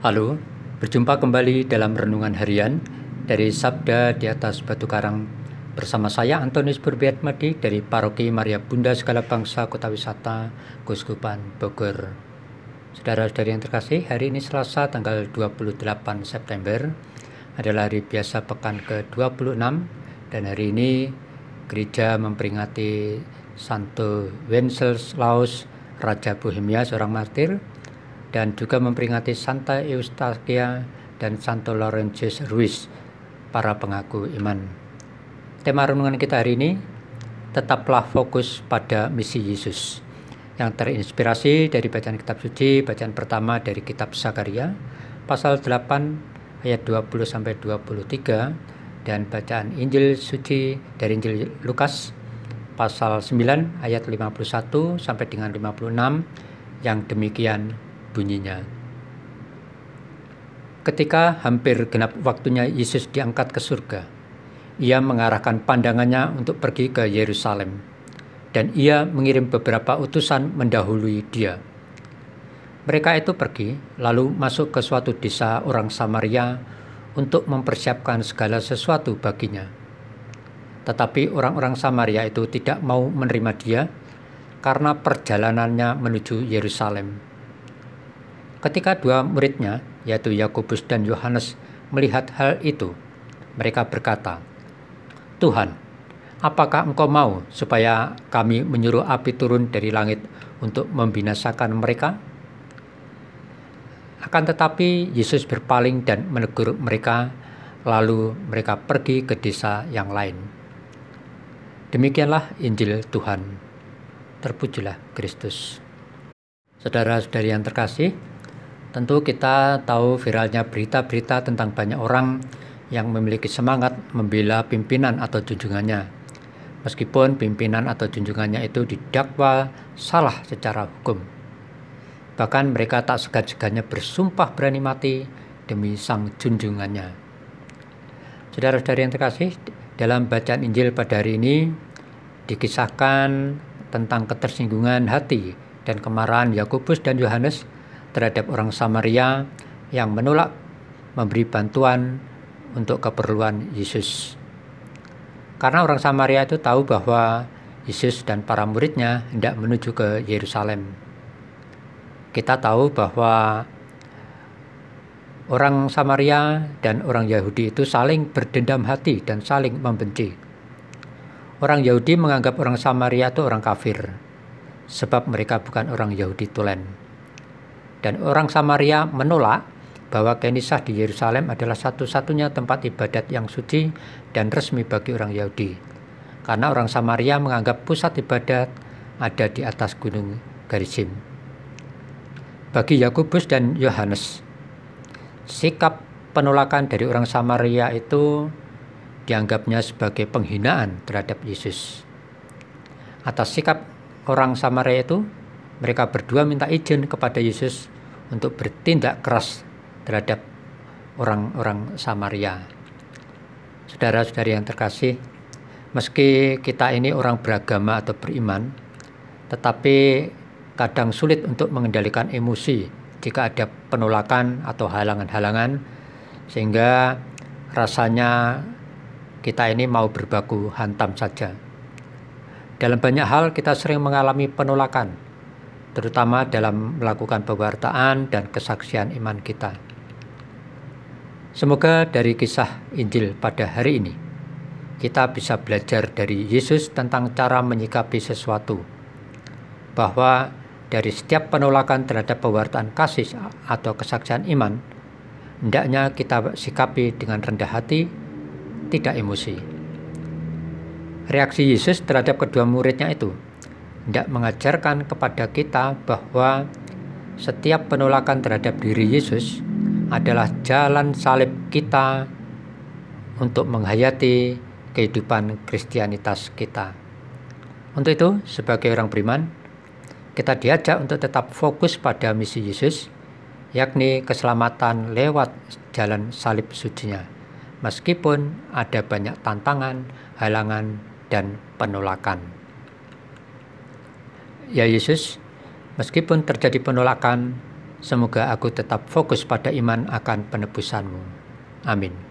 Halo, berjumpa kembali dalam renungan harian dari Sabda di atas Batu Karang bersama saya Antonius Burbiatmadi dari Paroki Maria Bunda Segala Bangsa Kota Wisata Kuskupan Bogor. Saudara-saudari yang terkasih, hari ini Selasa tanggal 28 September adalah hari biasa pekan ke-26 dan hari ini gereja memperingati Santo Wenceslaus Raja Bohemia seorang martir dan juga memperingati Santa Eustaquia dan Santo Laurentius Ruiz, para pengaku iman. Tema renungan kita hari ini tetaplah fokus pada misi Yesus yang terinspirasi dari bacaan kitab suci, bacaan pertama dari kitab Sakaria pasal 8 ayat 20 sampai 23 dan bacaan Injil suci dari Injil Lukas pasal 9 ayat 51 sampai dengan 56 yang demikian bunyinya. Ketika hampir genap waktunya Yesus diangkat ke surga, ia mengarahkan pandangannya untuk pergi ke Yerusalem, dan ia mengirim beberapa utusan mendahului dia. Mereka itu pergi, lalu masuk ke suatu desa orang Samaria untuk mempersiapkan segala sesuatu baginya. Tetapi orang-orang Samaria itu tidak mau menerima dia karena perjalanannya menuju Yerusalem. Ketika dua muridnya, yaitu Yakobus dan Yohanes, melihat hal itu, mereka berkata, "Tuhan, apakah Engkau mau supaya kami menyuruh api turun dari langit untuk membinasakan mereka?" Akan tetapi Yesus berpaling dan menegur mereka, lalu mereka pergi ke desa yang lain. Demikianlah Injil Tuhan. Terpujilah Kristus. Saudara-saudari yang terkasih, Tentu kita tahu viralnya berita-berita tentang banyak orang yang memiliki semangat membela pimpinan atau junjungannya. Meskipun pimpinan atau junjungannya itu didakwa salah secara hukum. Bahkan mereka tak segan-segannya bersumpah berani mati demi sang junjungannya. Saudara-saudari yang terkasih, dalam bacaan Injil pada hari ini dikisahkan tentang ketersinggungan hati dan kemarahan Yakobus dan Yohanes terhadap orang Samaria yang menolak memberi bantuan untuk keperluan Yesus. Karena orang Samaria itu tahu bahwa Yesus dan para muridnya hendak menuju ke Yerusalem. Kita tahu bahwa orang Samaria dan orang Yahudi itu saling berdendam hati dan saling membenci. Orang Yahudi menganggap orang Samaria itu orang kafir, sebab mereka bukan orang Yahudi tulen. Dan orang Samaria menolak bahwa Kenisah di Yerusalem adalah satu-satunya tempat ibadat yang suci dan resmi bagi orang Yahudi. Karena orang Samaria menganggap pusat ibadat ada di atas gunung Garizim. Bagi Yakobus dan Yohanes, sikap penolakan dari orang Samaria itu dianggapnya sebagai penghinaan terhadap Yesus. Atas sikap orang Samaria itu, mereka berdua minta izin kepada Yesus untuk bertindak keras terhadap orang-orang Samaria. Saudara-saudari yang terkasih, meski kita ini orang beragama atau beriman, tetapi kadang sulit untuk mengendalikan emosi jika ada penolakan atau halangan-halangan, sehingga rasanya kita ini mau berbaku hantam saja. Dalam banyak hal kita sering mengalami penolakan, terutama dalam melakukan pewartaan dan kesaksian iman kita. Semoga dari kisah Injil pada hari ini, kita bisa belajar dari Yesus tentang cara menyikapi sesuatu, bahwa dari setiap penolakan terhadap pewartaan kasih atau kesaksian iman, hendaknya kita sikapi dengan rendah hati, tidak emosi. Reaksi Yesus terhadap kedua muridnya itu tidak mengajarkan kepada kita bahwa setiap penolakan terhadap diri Yesus adalah jalan salib kita untuk menghayati kehidupan kristianitas kita. Untuk itu, sebagai orang beriman, kita diajak untuk tetap fokus pada misi Yesus, yakni keselamatan lewat jalan salib sucinya, meskipun ada banyak tantangan, halangan, dan penolakan. Ya Yesus, meskipun terjadi penolakan, Semoga aku tetap fokus pada iman akan penebusanmu. Amin.